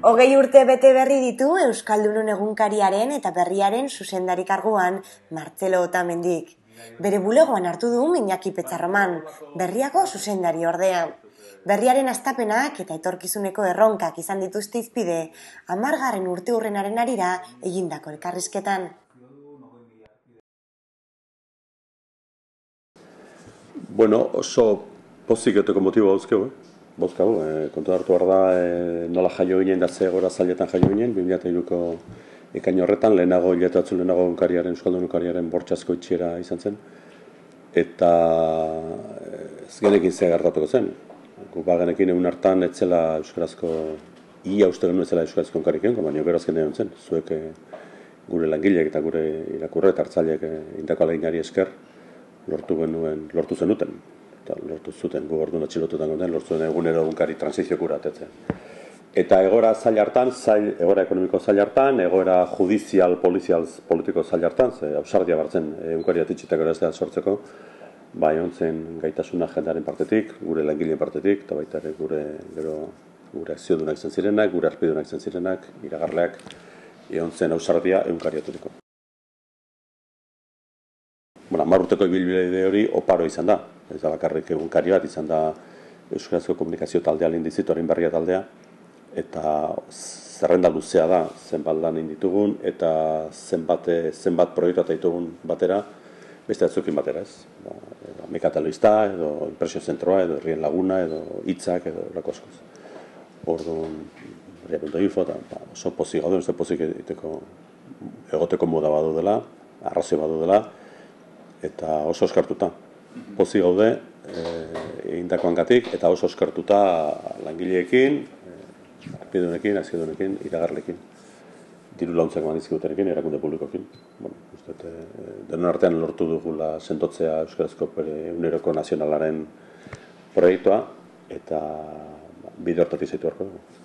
Hogei urte bete berri ditu Euskaldunun egunkariaren eta berriaren zuzendari karguan Martzelo Otamendik. Bere bulegoan hartu du Iñaki Petzarroman, berriako zuzendari ordea. Berriaren astapenak eta etorkizuneko erronkak izan dituzte izpide, amargarren urte hurrenaren arira egindako elkarrizketan. Bueno, oso pozik eteko motibo hauzkeu, eh? Bozkau, e, kontu hartu behar da, e, nola jaio ginen, da ze gora zailetan jaio ginen, 2002ko ekaino horretan, lehenago, hiletatzu lehenago unkariaren, Euskaldun unkariaren bortxazko itxiera izan zen, eta ez genekin ze gertatuko zen. Gu genekin egun hartan, etzela Euskarazko, ia uste genuen etzela Euskarazko unkarik egon, baina gero azken zen, zuek gure langileek eta gure irakurre eta hartzaileek indako aleginari esker, lortu genuen, lortu zenuten eta lortu zuten gu orduan gonden, lortu zuten egunero egunkari transizio kuratetzen. Eta egora zail hartan, zail, egora ekonomiko zail hartan, egora judizial, polizial, politiko zail hartan, ze ausardia bartzen egunkari atitxitak gara sortzeko, bai ontzen gaitasuna jendaren partetik, gure langileen partetik, eta baita ere gure, gero, gure akziodunak izan zirenak, gure arpidunak izan zirenak, iragarleak, egon zen ausardia egunkari aturiko. Bueno, marruteko ibilbide hori oparo izan da, ez da bakarrik egunkari bat izan da Euskarazko komunikazio taldea lindizitu harin berria taldea. Eta zerrenda luzea da zenbat lan ditugun eta zenbat, zenbat proiektatu ditugun batera beste atzukin batera ez? Ba, edo mekataloista edo impresio zentroa edo herrien laguna edo hitzak edo lako askoz. Orduan Ria.info eta ba, oso pozik gaude, oso pozik egiteko egoteko moda badu dela, arrazio badu dela, eta oso eskartuta pozi gaude eh, egindakoan gatik, eta oso eskartuta langileekin, eh, arpidunekin, azkedunekin, iragarlekin, diru launtzak manizkigutenekin, erakunde publikokin. Bueno, uste, eh, denon artean lortu dugula sentotzea Euskarazko uneroko nazionalaren proiektua, eta bide hortatik zaitu harko dugu.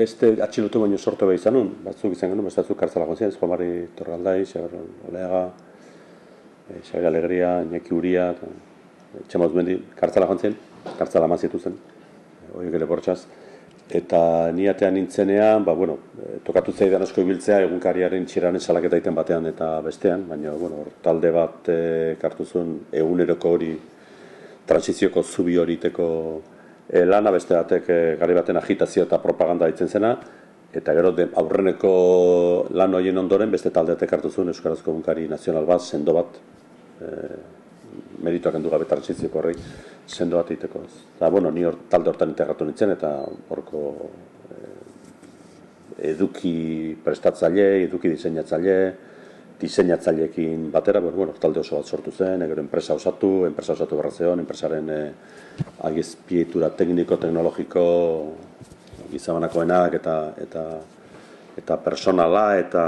beste atxilotu baino sortu behar izan nun, batzuk izan genuen, beste batzuk kartzala gontzien, Juan Mari Torraldai, Xaber Oleaga, Xaber Alegria, Iñaki Uria, eta txamauz bendi, kartzala gontzien, kartzala mazitu zen, e, hori gele bortxaz. Eta niatean nintzenean, ba, bueno, tokatu zaidan asko ibiltzea egunkariaren txiran salaketa iten batean eta bestean, baina bueno, talde bat e, kartu zuen eguneroko hori, transizioko zubi horiteko e, lana beste batek e, gari baten agitazio eta propaganda ditzen zena, eta gero de, aurreneko lan horien ondoren beste taldeatek hartu zuen Euskarazko Bunkari Nazional bat, sendo bat, e, merituak endu gabe transizioko horri, sendo bat egiteko. Eta, bueno, ni hor, talde hortan integratu nintzen, eta horko eduki prestatzaile, eduki diseinatzaile, diseinatzaileekin batera, bueno, talde oso bat sortu zen, gero enpresa osatu, enpresa osatu berrazeon, enpresaren e, agizpietura tekniko-teknologiko gizabanakoenak eta eta eta personala eta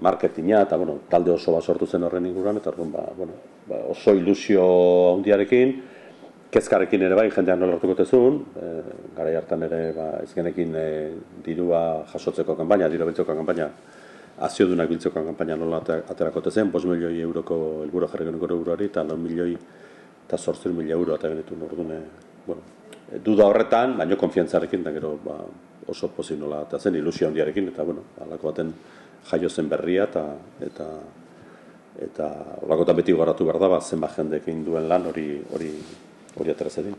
marketinga eta bueno, talde oso bat sortu zen horren inguruan eta orduan ba, bueno, ba, oso ilusio handiarekin kezkarekin ere bai jendean nola hartuko tezun, e, gara hartan ere ba, ezgenekin e, dirua jasotzeko kanpaina, dirua biltzeko kanpaina, aziodunak biltzeko kanpaina nola aterako zen, 5 milioi euroko helburu jarri genuen euroari eta 4 milioi eta sortzen mila euro eta genetu nordune, bueno, duda horretan, baino konfiantzarekin, da gero ba, oso pozik nola eta zen ilusio handiarekin, eta bueno, alako baten jaio zen berria eta eta eta olako beti garatu behar da, ba, zenbat jendekin duen lan hori hori hori atera zedin.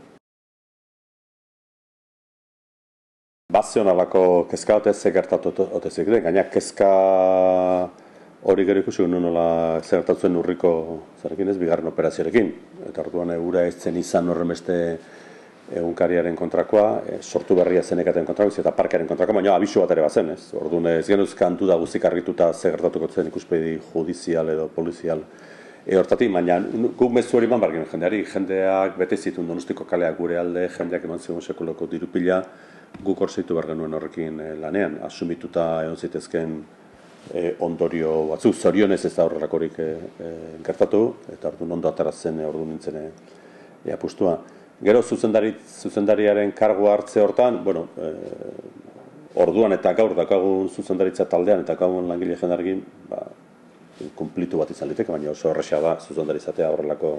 Bazion alako kezka ote ze gertatu ote zik gaina kezka hori gero ikusi guen nola zer urriko zarekin ez, bigarren operazioarekin. Eta orduan egura ez zen izan horren beste egunkariaren kontrakoa, e, sortu berria zenekaten kontrakoa, eta parkaren kontrakoa, baina abisu bat ere bazen, ez? Orduan ez genuz kantu da guztik argituta zer gertatuko zen ikuspegi judizial edo polizial e hortatik, baina guk mezu hori man bargin jendeari, jendeak bete zituen donostiko kaleak gure alde, jendeak eman zigun sekuloko dirupila, guk hor zeitu behar genuen horrekin eh, lanean, asumituta egon zitezken e, ondorio batzu, zorionez ez da horrelakorik e, gertatu, eta ordu ondo atarazen ordu nintzen e, apustua. Gero zuzendari, zuzendariaren kargu hartze hortan, bueno, e, orduan eta gaur dakagun zuzendaritza taldean eta gaur langile jendargin, ba, kumplitu bat izan liteke, baina oso horrexea da zuzendarizatea horrelako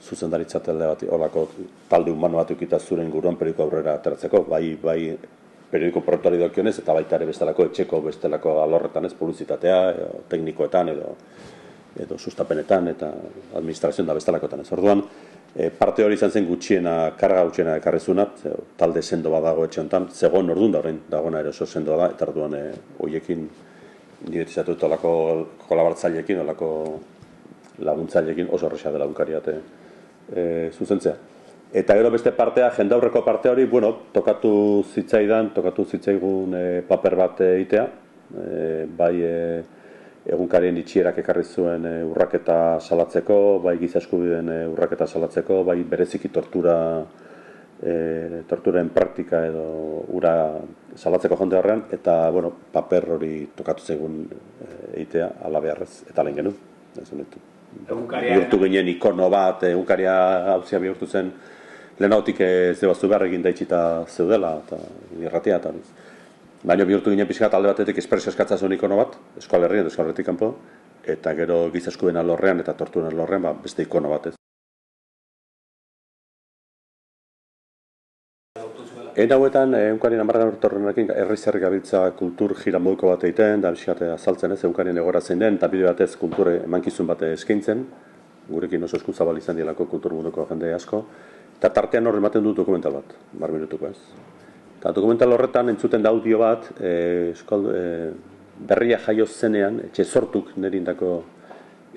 zuzendaritza talde bat, olako talde humano bat ukita zure inguruan periodiko aurrera ateratzeko, bai, bai periodiko proiektuari dokionez, eta baita ere bestelako etxeko, bestelako alorretan ez, publizitatea, edo, teknikoetan, edo, edo sustapenetan, eta administrazioan da bestelakoetan ez. Orduan, e, parte hori izan zen gutxiena, karga gutxiena ekarrezunat, talde sendo bat dago etxe honetan, zegoen orduan da horrein, dagoena ere oso sendoa da, eta orduan e, hoiekin nire olako kolabartzailekin, olako laguntzailekin oso horrexea dela unkariat e, zuzentzea. Eta gero beste partea, jendaurreko parte hori, bueno, tokatu zitzaidan, tokatu zitzaigun e, paper bat egitea, e, bai e, egunkarien itxierak ekarri zuen e, urraketa salatzeko, bai gizaskubideen e, urraketa salatzeko, bai bereziki tortura e, torturen praktika edo ura salatzeko jonde horrean, eta bueno, paper hori tokatu zegoen egitea, ala beharrez, eta lehen genuen. Bihurtu ginen ikono bat, egunkaria hauzia bihurtu zen, lehenautik ez debaztu behar egin daitxita zeudela, eta irratia, eta Baina bihurtu ginen pixka talde batetik espresio eskatza ikono bat, eskual eskual kanpo, eta gero gizaskuen alorrean eta torturen alorrean, ba, beste ikono bat ez. Egin hauetan, egunkarien amargan urtorrenekin errizarri gabiltza kultur jira moduko bat egiten, da bizkate azaltzen ez, egunkarien egora zein den, eta bide batez kultur emankizun bat eskaintzen, gurekin oso eskuzabal izan dielako kultur munduko jende asko, eta tartean horre ematen du dokumental bat, bar minutuko ez. Eta dokumental horretan entzuten da audio bat, e, eskol, e, berria jaio zenean, etxe sortuk nerindako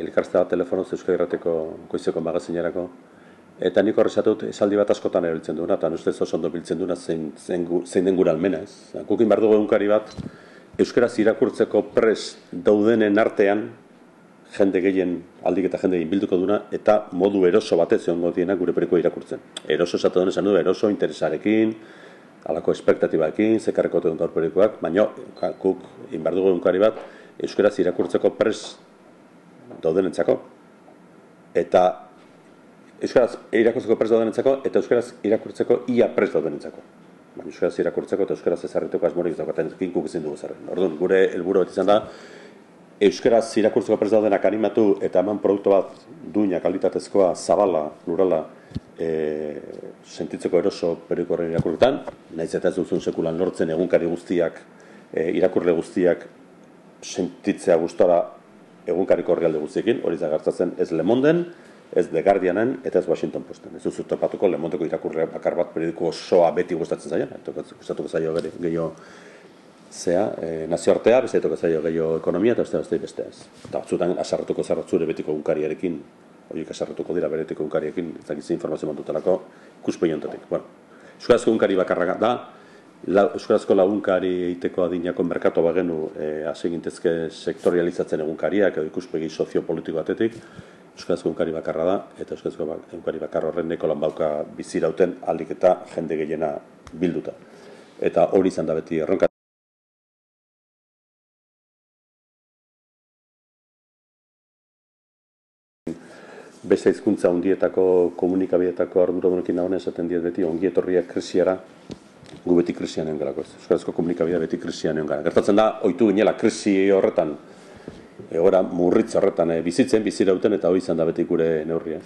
elkarzta bat telefonoz euskal irrateko goizeko magazinerako. Eta nik horrezatut esaldi bat askotan erabiltzen duena, eta ustez oso ondo biltzen duena zein, zein, zein den gura almena ez. Gukin behar dugu egunkari bat, euskaraz irakurtzeko pres daudenen artean, jende gehien aldik eta jende bilduko duna, eta modu eroso batez egon diena gure periko irakurtzen. Eroso esatu esan du, eroso interesarekin, alako espektatibaekin, zekarreko duen torperikoak, baina guk inbardugu egunkari bat, euskaraz irakurtzeko pres daudenentzako. Eta euskaraz irakurtzeko pres daudenentzako, eta euskaraz irakurtzeko ia pres daudenentzako. Baina euskaraz irakurtzeko eta euskaraz ezarriteko asmorik daukaten guk ezin dugu zerren. Orduan, gure helburu bat izan da, euskaraz irakurtzeko pres daudenak animatu eta eman produktu bat duina kalitatezkoa, zabala, lurala, e, sentitzeko eroso perikorren irakurretan, nahiz eta ez duzun sekulan lortzen egunkari guztiak, e, irakurle guztiak sentitzea gustora egunkari korrialde guztiekin, hori zagartzatzen ez Le Monden, ez The Guardianen, eta ez Washington Posten. Ez duzu topatuko Le Mondeko irakurle bakar bat periodiko osoa beti gustatzen zaio, gustatuko zaio gehiago zea, e, nazioartea, beste zaio gehiago ekonomia, eta beste beste beste ez. Eta batzutan asarratuko zarratzure betiko egunkariarekin horiek esarretuko dira beretiko unkariekin, ez dakiz informazio mantutelako, ikuspegi ontatik. Bueno, Euskarazko unkari bakarra da, la, Euskarazko lagunkari egiteko adinako merkatu bagenu e, hasi sektorializatzen egunkariak edo ikuspegi soziopolitiko batetik, Euskarazko unkari bakarra da, eta Euskarazko unkari bakarra horren neko lan bauka bizirauten aldik eta jende gehiena bilduta. Eta hori izan da beti erronka. Beste hizkuntza hundietako komunikabietako ardura dunekin nagoen esaten diet beti ongi etorria krisiara gu beti krisian egon garako ez. Euskarazko komunikabidea beti krisian egon gara. Gertatzen da, oitu ginela krisi horretan, egora murritz horretan e, bizitzen, bizirauten eta hori izan da beti gure neurria.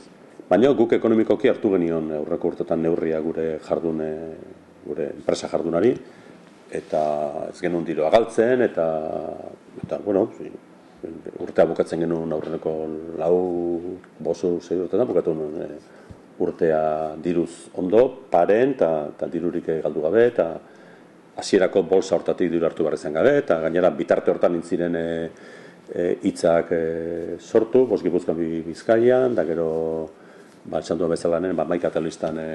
Baina guk ekonomikoki hartu genion aurreko urtetan neurria gure jardun, gure enpresa jardunari, eta ez genuen diroa galtzen, eta, eta bueno, urtea bukatzen genuen aurreneko lau bosu zei urtetan bukatu nuen e, urtea diruz ondo, paren eta dirurik galdu gabe eta hasierako bolsa hortatik diru hartu barrezen gabe eta gainera bitarte hortan intziren e, e, itzak e, sortu, boski buzkan bizkaian, da gero ba, txandu bezalanen, ba, maika telistan e,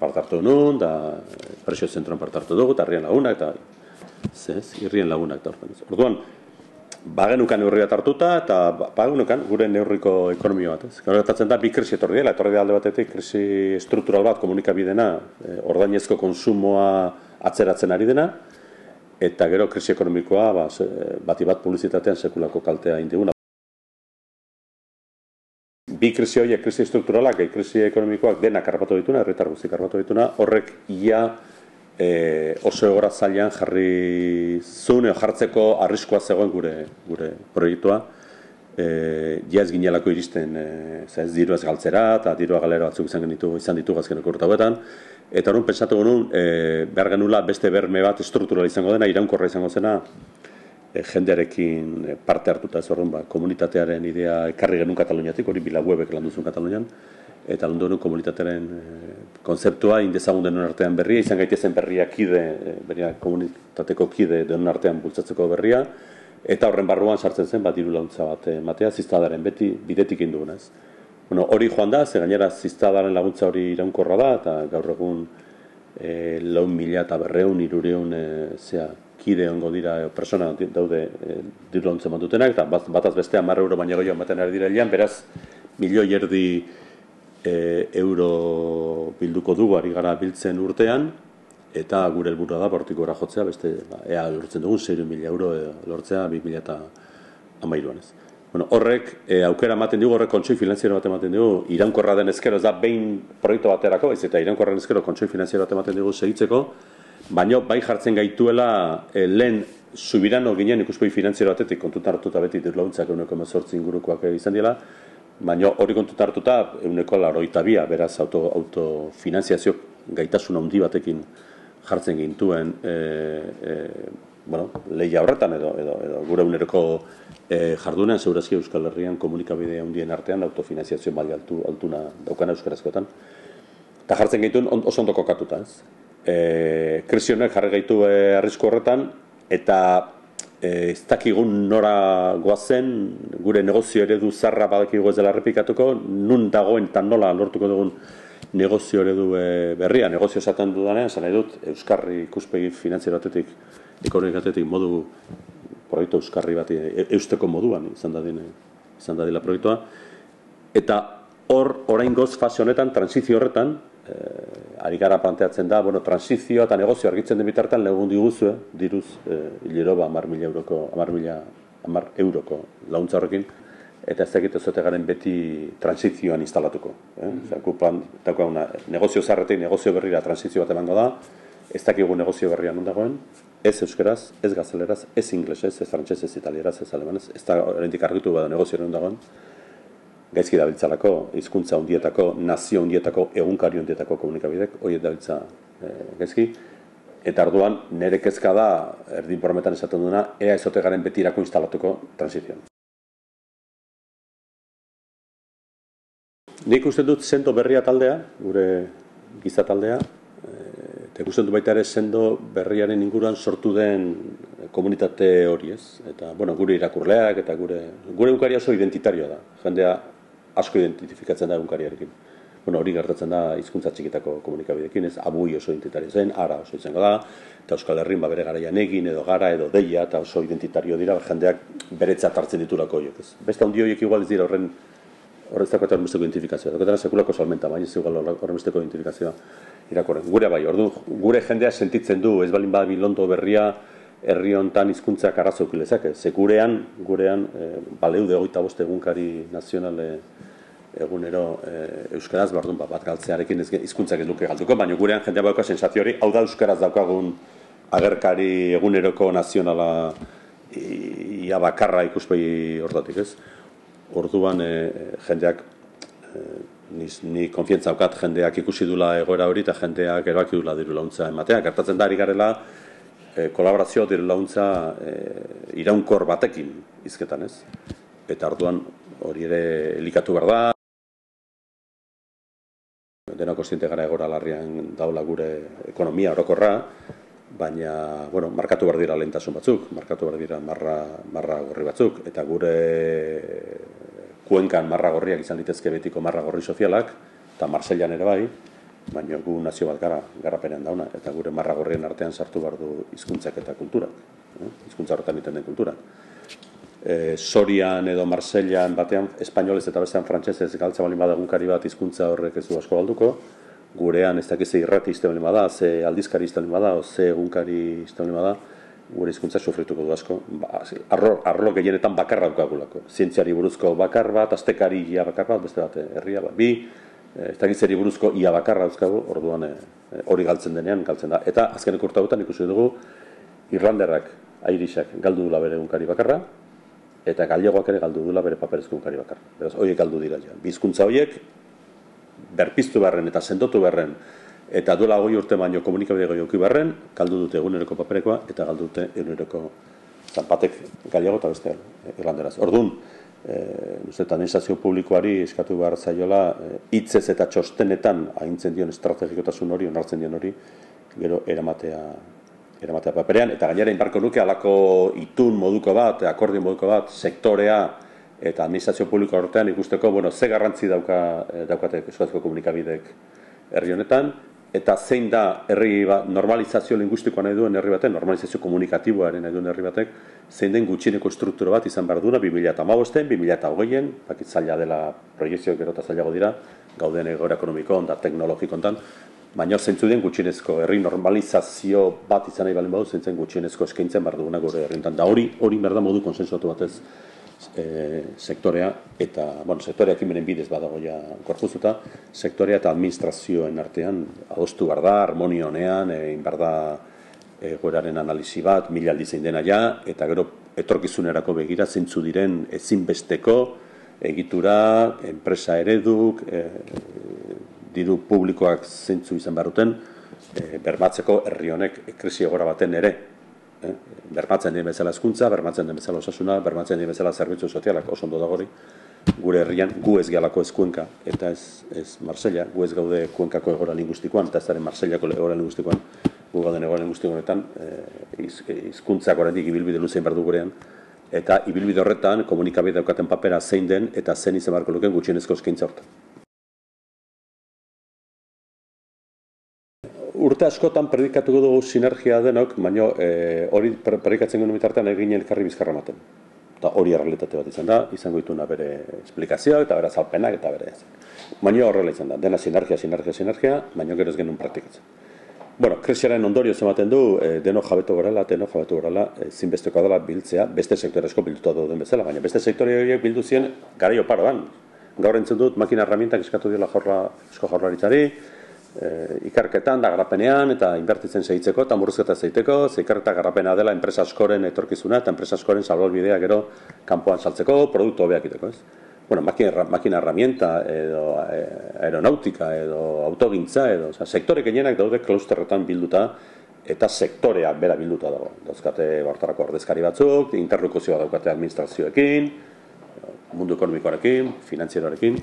partartu nuen, da presio zentroan partartu dugu, eta herrien lagunak, eta zez, irrien lagunak da Orduan, bagenukan neurri bat hartuta eta bagenukan gure neurriko ekonomia bat. Ez? Gertatzen da bi krisi etorri dela, etorri alde batetik krisi struktural bat komunikabidena, e, ordainezko konsumoa atzeratzen ari dena eta gero krisi ekonomikoa ba, bati bat publizitatean sekulako kaltea indiguna. Bi krisi horiek, krisi strukturalak, krisi ekonomikoak denak karpatu dituna, herritar guztik karpatu dituna, horrek ia e, oso egora zailan jarri zuen jartzeko arriskoa zegoen gure gure proiektua. E, ja ez ginelako iristen e, ez diru ez galtzera eta dirua galera batzuk izan genitu izan ditu gazkeneko urte eta horren pentsatu genuen e, behar genula beste berme bat estruktural izango dena iraunkorra izango zena e, jendearekin parte hartuta ez horren ba, komunitatearen idea ekarri genuen Kataluniatik, hori bila webek lan duzun Katalunian eta genuen komunitatearen e, konzeptua indezagun denon artean berria, izan gaitezen berria kide, e, berria komunitateko kide denon artean bultzatzeko berria, eta horren barruan sartzen zen bat diru launtza bat ematea ziztadaren beti bidetik indugunez. Bueno, hori joan da, ze gainera ziztadaren laguntza hori iraunkorra da, eta gaur egun e, laun mila eta berreun, irureun, e, zea, kide ongo dira, e, persona daude e, diru launtza mantutenak, eta bat, bataz beste amarra euro baina goioan baten ari dira beraz, milioi erdi e, euro bilduko dugu ari gara biltzen urtean, eta gure helburua da bortik gora jotzea, beste ba, ea lortzen dugu 6.000 euro e, lortzea 2000 eta amairuan ez. Bueno, horrek e, aukera ematen dugu, horrek kontsoi finanziero bat ematen dugu, irankorra den ezkero, ez da behin proiektu baterako, ez eta irankorra den ezkero kontsoi finanziero bat ematen dugu segitzeko, baino bai jartzen gaituela e, lehen subirano ginen ikuspoi finanziero batetik kontutan hartuta beti dirlauntzak euneko emezortzi ingurukoak izan dira, baino hori kontutan hartuta euneko laroita bia, beraz auto, autofinanziazio gaitasun handi batekin jartzen gintuen e, e, bueno, lehia horretan edo, edo, edo gure uneroko e, jardunean zeurazki Euskal Herrian komunikabide handien artean autofinanziazio bali altu, altuna daukana euskarazkoetan. Eta jartzen gintuen oso ondo kokatuta, ez? E, Kresionek jarri gaitu e, horretan, eta e, ez dakigun nora goazen, gure negozio eredu zarra badakigu ez dela repikatuko, nun dagoen eta nola lortuko dugun negozio eredu e, berria, negozio esaten dudanean, esan nahi dut, Euskarri ikuspegi finanziero batetik, ekonomik batetik modu proiektu Euskarri bat e, eusteko moduan izan da dine, izan da dila proiektua. Eta hor, orain goz fase honetan, transizio horretan, e, ari gara planteatzen da, bueno, transizioa eta negozio argitzen den bitartan, legun diguzu, diruz, e, hilero ba, amar mila euroko, amar mila, amar euroko launtza horrekin, eta ez dakit ezote garen beti transizioan instalatuko. Eh? Mm -hmm. plan, una, negozio zarretik, negozio berrira transizio bat emango da, ez dakigu negozio berria non dagoen, ez euskeraz, ez gazeleraz, ez inglesez, ez frantzez, ez italieraz, ez alemanez, ez da horrendik argitu bada negozio non dagoen, gaizki dabiltzalako, hizkuntza hundietako, nazio hundietako, egunkari hundietako komunikabidek, hori dabiltza eh, gaizki, Eta arduan, nire kezka da, erdin prometan esaten duna, ea ezote garen beti irako instalatuko transizioan. Nik uste dut sendo berria taldea, gure giza taldea, eh, eta ikusten dut baita ere sendo berriaren inguruan sortu den komunitate hori ez. Eta, bueno, gure irakurleak eta gure, gure unkaria oso identitarioa da. Jendea asko identifikatzen da unkariarekin. Bueno, hori gertatzen da hizkuntza txikitako komunikabidekin, ez abui oso identitario zen, ara oso izango da, eta Euskal Herrin ba bere garaian egin edo gara edo deia eta oso identitario dira jendeak beretzat hartzen ditulako horiek, ez. Beste handi horiek igual ez dira horren horrezako eta horrezako identifikazioa. Doketara sekulako salmenta, baina ez igual horrezako identifikazioa irakorren. Gure bai, ordu, gure jendea sentitzen du, ez balin badabi londo berria, herri hontan hizkuntzak arrazo ukilezak. Ze gurean, gurean, e, baleude hogeita boste egunkari nazionale egunero e, euskaraz, bardun, ba, bat galtzearekin hizkuntzak ez luke galduko, baina gurean jendea bauka sensazio hori, hau da euskaraz daukagun agerkari eguneroko nazionala ia bakarra ikuspegi hortatik, ez? orduan e, jendeak e, ni, ni konfientza aukat jendeak ikusi dula egoera hori eta jendeak erabaki dula diru launtza ematea. Gertatzen da, ari garela, e, kolaborazio diru launtza e, iraunkor batekin izketan ez. Eta orduan hori ere elikatu behar da. Dena kostiente gara egora larrian daula gure ekonomia orokorra, baina, bueno, markatu behar dira lehentasun batzuk, markatu behar dira marra, marra gorri batzuk, eta gure kuenkan marra gorriak izan ditezke betiko marra gorri sozialak, eta Marsellan ere bai, baina gu nazio bat gara, garapenean dauna, eta gure marra gorrien artean sartu behar du hizkuntzak eta kulturak, eh? hizkuntza horretan iten den kultura. E, Sorian edo Marsellan batean espainolez eta bestean frantsesez galtza balin badagunkari bat hizkuntza horrek ez du asko galduko, gurean ez dakize irrati izte balin bada, ze aldizkari izte balin bada, ze egunkari izte balin bada, gure hizkuntza sufrituko du asko. Ba, arro, arlo gehienetan bakarra dukagulako. Zientziari buruzko bakar bat, astekari ia bakar bat, beste bat, herria bat, bi, eh, ez dakitzeri buruzko ia bakarra duzkagu, orduan eh, hori galtzen denean, galtzen da. Eta azkenek urta ikusi dugu, Irlanderrak, Airisak, galdu dula bere unkari bakarra, eta gallegoak ere galdu dula bere paperezko egunkari bakar. Beraz, horiek galdu dira ja. Bizkuntza horiek, berpiztu beharren eta sendotu beharren, eta duela goi urte baino komunikabide goi beharren, galdu dute eguneroko paperekoa, eta galdu dute eguneroko zanpatek gallego eta beste irlanderaz. Orduan, e, administrazio publikoari eskatu behar zaiola, e, hitzez eta txostenetan haintzen dion estrategikotasun hori, onartzen dion hori, gero eramatea eramatea paperean, eta gainera inbarko nuke alako itun moduko bat, akordio moduko bat, sektorea eta administrazio publiko horretan ikusteko, bueno, ze garrantzi dauka, eh, daukate euskarazko komunikabidek herri honetan, eta zein da herri ba, normalizazio linguistikoa nahi duen herri batek, normalizazio komunikatiboaren nahi duen herri batek, zein den gutxineko struktura bat izan behar duena 2008-en, 2008-en, bakit zaila dela proiezioak gero eta zailago dira, gauden egora ekonomiko, onda teknologiko ondan, baina zeintzu den gutxienezko herri normalizazio bat izan nahi balen badu, zeintzen gutxienezko eskaintzen behar duguna gore herrientan. Da hori, hori berda modu konsensuatu batez e, sektorea, eta, bueno, sektorea ekimenen bidez badago ja korpuzuta, sektorea eta administrazioen artean adostu behar da, harmonio honean, egin behar da e, goeraren analizi bat, mila zein dena ja, eta gero etorkizunerako begira zeintzu diren ezinbesteko egitura, enpresa ereduk, e, diru publikoak zeintzu izan barruten, e, bermatzeko herri honek krisi egora baten ere. E, bermatzen den bezala hezkuntza, bermatzen den bezala osasuna, bermatzen den bezala zerbitzu sozialak oso ondo dagori, gure herrian gu ez gehalako ez kuenka, eta ez, ez Marsella, gu ez gaude kuenkako egora lingustikoan, eta ez daren Marsellako egora lingustikoan, gu gauden egora lingustikoan, e, izkuntzak oraindik ibilbide luzein behar gurean, eta ibilbide horretan komunikabide daukaten papera zein den eta zen izan barko luken gutxienezko eskaintza hortan. Urte askotan predikatuko dugu sinergia denok, baina e, hori predikatzen genuen bitartean egin elkarri bizkarra maten. Eta hori errealitate bat izan da, izango dituna bere esplikazioa eta bere azalpenak eta bere ez. Baina horrela izan da, dena sinergia, sinergia, sinergia, baina gero ez genuen praktikatzen. Bueno, krisiaren ondorio ematen du, e, deno jabetu gorela, deno jabetu gorela, e, zinbesteko dela biltzea, beste sektorezko bilduta den bezala, baina beste sektore horiek bildu ziren gara jo Gaur entzun dut, makina herramientak eskatu dira jorra, esko jorlaritzari, e, ikarketan da garapenean eta inbertitzen segitzeko eta murruzketa zeiteko, ze ikarketa garapena dela enpresa askoren etorkizuna eta enpresa askoren salbalbidea gero kanpoan saltzeko, produktu hobeak iteko, ez? bueno, makina, makina herramienta edo eh, aeronautika edo autogintza edo, oza, sektore gehienak daude klusterretan bilduta eta sektorea bera bilduta dago. Dauzkate bartarako ordezkari batzuk, interlokuzioa daukate administrazioekin, mundu ekonomikoarekin, finanzieroarekin,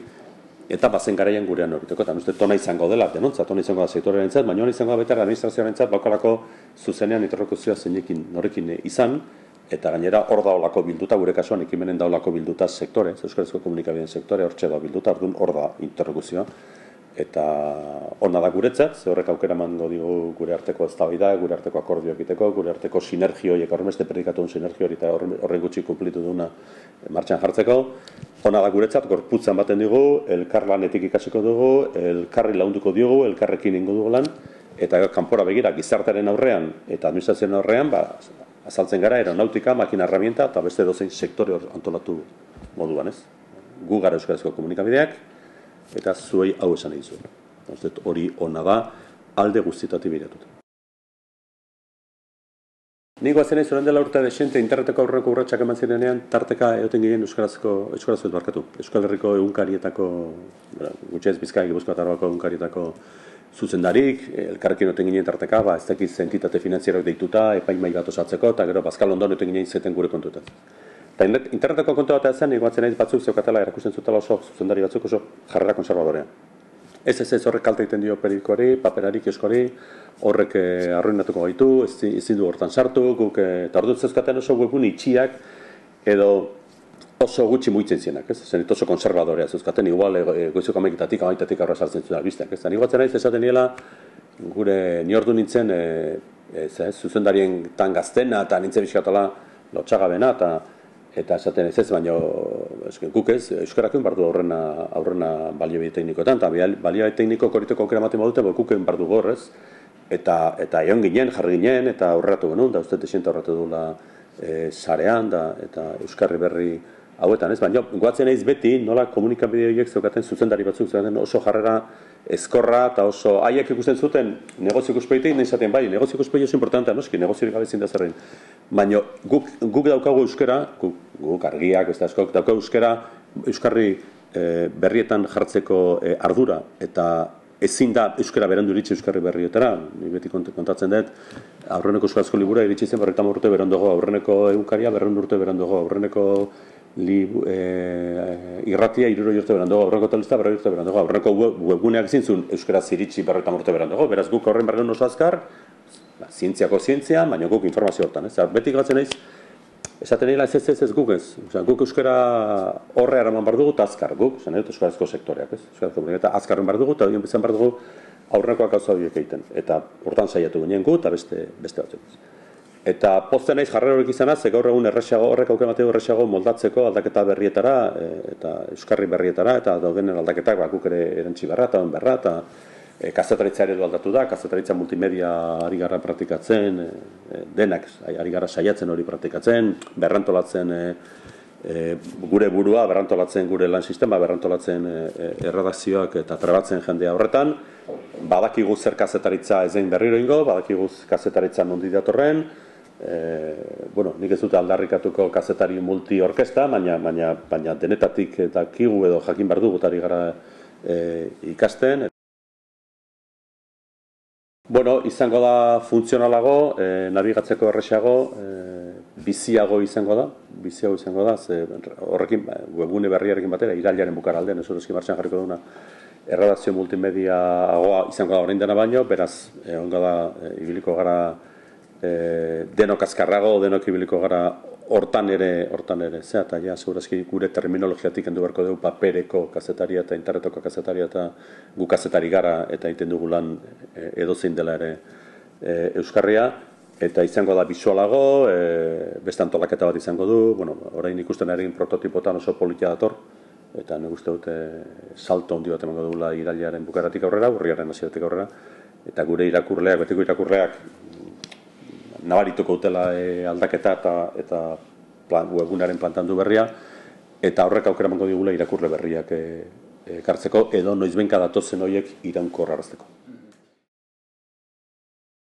eta bazen garaian gurean horiteko, eta uste tona izango dela, denontza, tona izango da sektorearen zat, baina izango da betar administrazioaren zat, baukalako zuzenean interlokuzioa zeinekin norekin izan, eta gainera hor da olako bilduta, gure kasuan ekimenen da olako bilduta sektore, Euskarazko komunikabideen sektore, hor da bilduta, orduan hor da interlokuzioa. Eta ona da guretzat, ze horrek aukera mango digu gure arteko eztabaida, gure arteko akordio egiteko, gure arteko sinergio horiek horremeste predikatu duen sinergio hori eta horren gutxi kumplitu duna martxan jartzeko. Ona da guretzat, gorputzan baten dugu, elkar lanetik ikasiko dugu, elkarri launduko diogu, elkarrekin ingo dugu lan, eta kanpora begira gizartaren aurrean eta administrazioaren aurrean, ba, azaltzen gara aeronautika, makina herramienta eta beste dozein sektore antolatu moduan, ez? Gu gara euskarazko komunikabideak eta zuei hau esan egin zuen. hori ona da alde guztietatik biratuta. Niko azena izoren dela urte desente interneteko aurreko urratxak eman zirenean, tarteka egoten ginen euskarazko, euskarazko barkatu. Euskal Herriko egunkarietako, gutxez bizkai gibuzko atarbako egunkarietako zuzendarik, elkarrekin oten ginen tarteka, ba, ez dakiz entitate finanzieroak deituta, epaimai bat osatzeko, eta gero Bazkal Ondon oten ginen zeten gure kontuetan. Eta interneteko kontu bat ezen, iguatzen nahi batzuk zeukatela erakusten zutela oso zuzendari batzuk oso jarrera konservadorean. Ez ez ez horrek kalte egiten dio periodikoari, paperari, kioskori, horrek eh, arruinatuko gaitu, ez du hortan sartu, guk, eh, eta hor dut zezkaten oso webun itxiak, edo oso gutxi muitzen zienak, ez? Zen oso konservadorea zuzkaten, igual e, e, goizoko amaiketatik, amaitatik aurra sartzen zuen albizteak, ez? Nik batzen naiz esaten niela, gure niordu nintzen, e, ez, ez, zuzendarien tan gaztena, eta nintzen bizkatola lotxagabena, eta eta esaten ez ez, baina guk ez, euskarakuen bardu aurrena, aurrena balio teknikoetan, eta balio tekniko koriteko aukera maten badute, guken bardu gorrez, eta, eta egon ginen, jarri ginen, eta aurratu genuen, da uste desente aurratu duela e, sarean, da, eta euskarri berri hauetan, ez? Baina, guatzen naiz beti, nola komunikabide horiek zeukaten zuzendari batzuk zeukaten oso jarrera ezkorra eta oso haiek ikusten zuten negozio ikuspegitik, nahi zaten bai, negozio ikuspegi oso importantea, noski, negoziorik gabe zin da zerrein. Baina, guk, guk daukagu euskera, guk, guk argiak, ez da eskok, daukagu euskera, euskarri e, berrietan jartzeko e, ardura, eta ezin da euskara berandu iritsi euskarri berrietara, ni beti kontatzen dut, aurreneko euskarazko libura iritsi zen berretan urte berandogo, aurreneko egunkaria berretan urte berandogo, aurreneko li, e, irratia iruro urte berandogo, aurreneko talista berretan urte berandogo, aurreneko webguneak zintzun euskara ziritsi berretan urte berandogo, beraz guk horren bergen oso azkar, ba, zientziako zientzia, baina guk informazio hortan, ez? Beti gatzen naiz, esaten nila ez ez ez ez guk ez. Osa, guk euskara horre araman bar dugu azkar guk, zen dut euskarazko sektoreak ez. Euskarazko eta azkarren bar dugu eta hori bezan bar dugu aurrekoak gauza horiek egiten. Eta hortan saiatu ginen gu eta beste, beste batzuk. Eta pozten naiz jarrera horiek izanaz, ze gaur egun erresago, horrek auken bateu erresago moldatzeko aldaketa berrietara e, eta euskarri berrietara eta daudenen aldaketak ba, guk ere erantzi berra eta berra eta e, kazetaritza ere aldatu da, kazetaritza multimedia ari gara praktikatzen, e, denak ari gara saiatzen hori praktikatzen, berrantolatzen e, gure burua, berrantolatzen gure lan sistema, berrantolatzen e, erredakzioak eta trebatzen jendea horretan, badakigu zer kazetaritza ezein berriro ingo, badakigu kazetaritza nondi datorren, e, bueno, nik ez dute aldarrikatuko kazetari multi orkesta, baina, baina, baina denetatik eta kigu edo jakin behar dugu gara e, ikasten. Bueno, izango da funtzionalago, e, nabigatzeko erresago, e, biziago izango da, biziago izango da, ze horrekin, webgune berriarekin batera, irailaren bukara aldean, ez horrezki martxan jarriko duna, erradazio multimedia agoa izango da orain dena baino, beraz, e, ongo da, e, ibiliko gara e, denok azkarrago, denok ibiliko gara hortan ere, hortan ere, zea, eta ja, segurazki gure terminologiatik endu beharko dugu papereko kazetaria eta internetoko kazetaria eta gu kazetari gara eta egiten dugu lan e, edozein dela ere e, Euskarria, eta izango da bisualago, e, beste antolaketa bat izango du, bueno, orain ikusten egin prototipotan oso politia dator, eta nik uste dute salto handi bat emango dugula irailaren bukaratik aurrera, urriaren hasiatik aurrera, eta gure irakurleak, betiko irakurleak, nabarituko utela e, aldaketa eta eta plan, webunaren plantandu berria eta horrek aukera mango digula irakurle berriak e, ekartzeko edo noizbenka datozen horiek iraunkorrarazteko.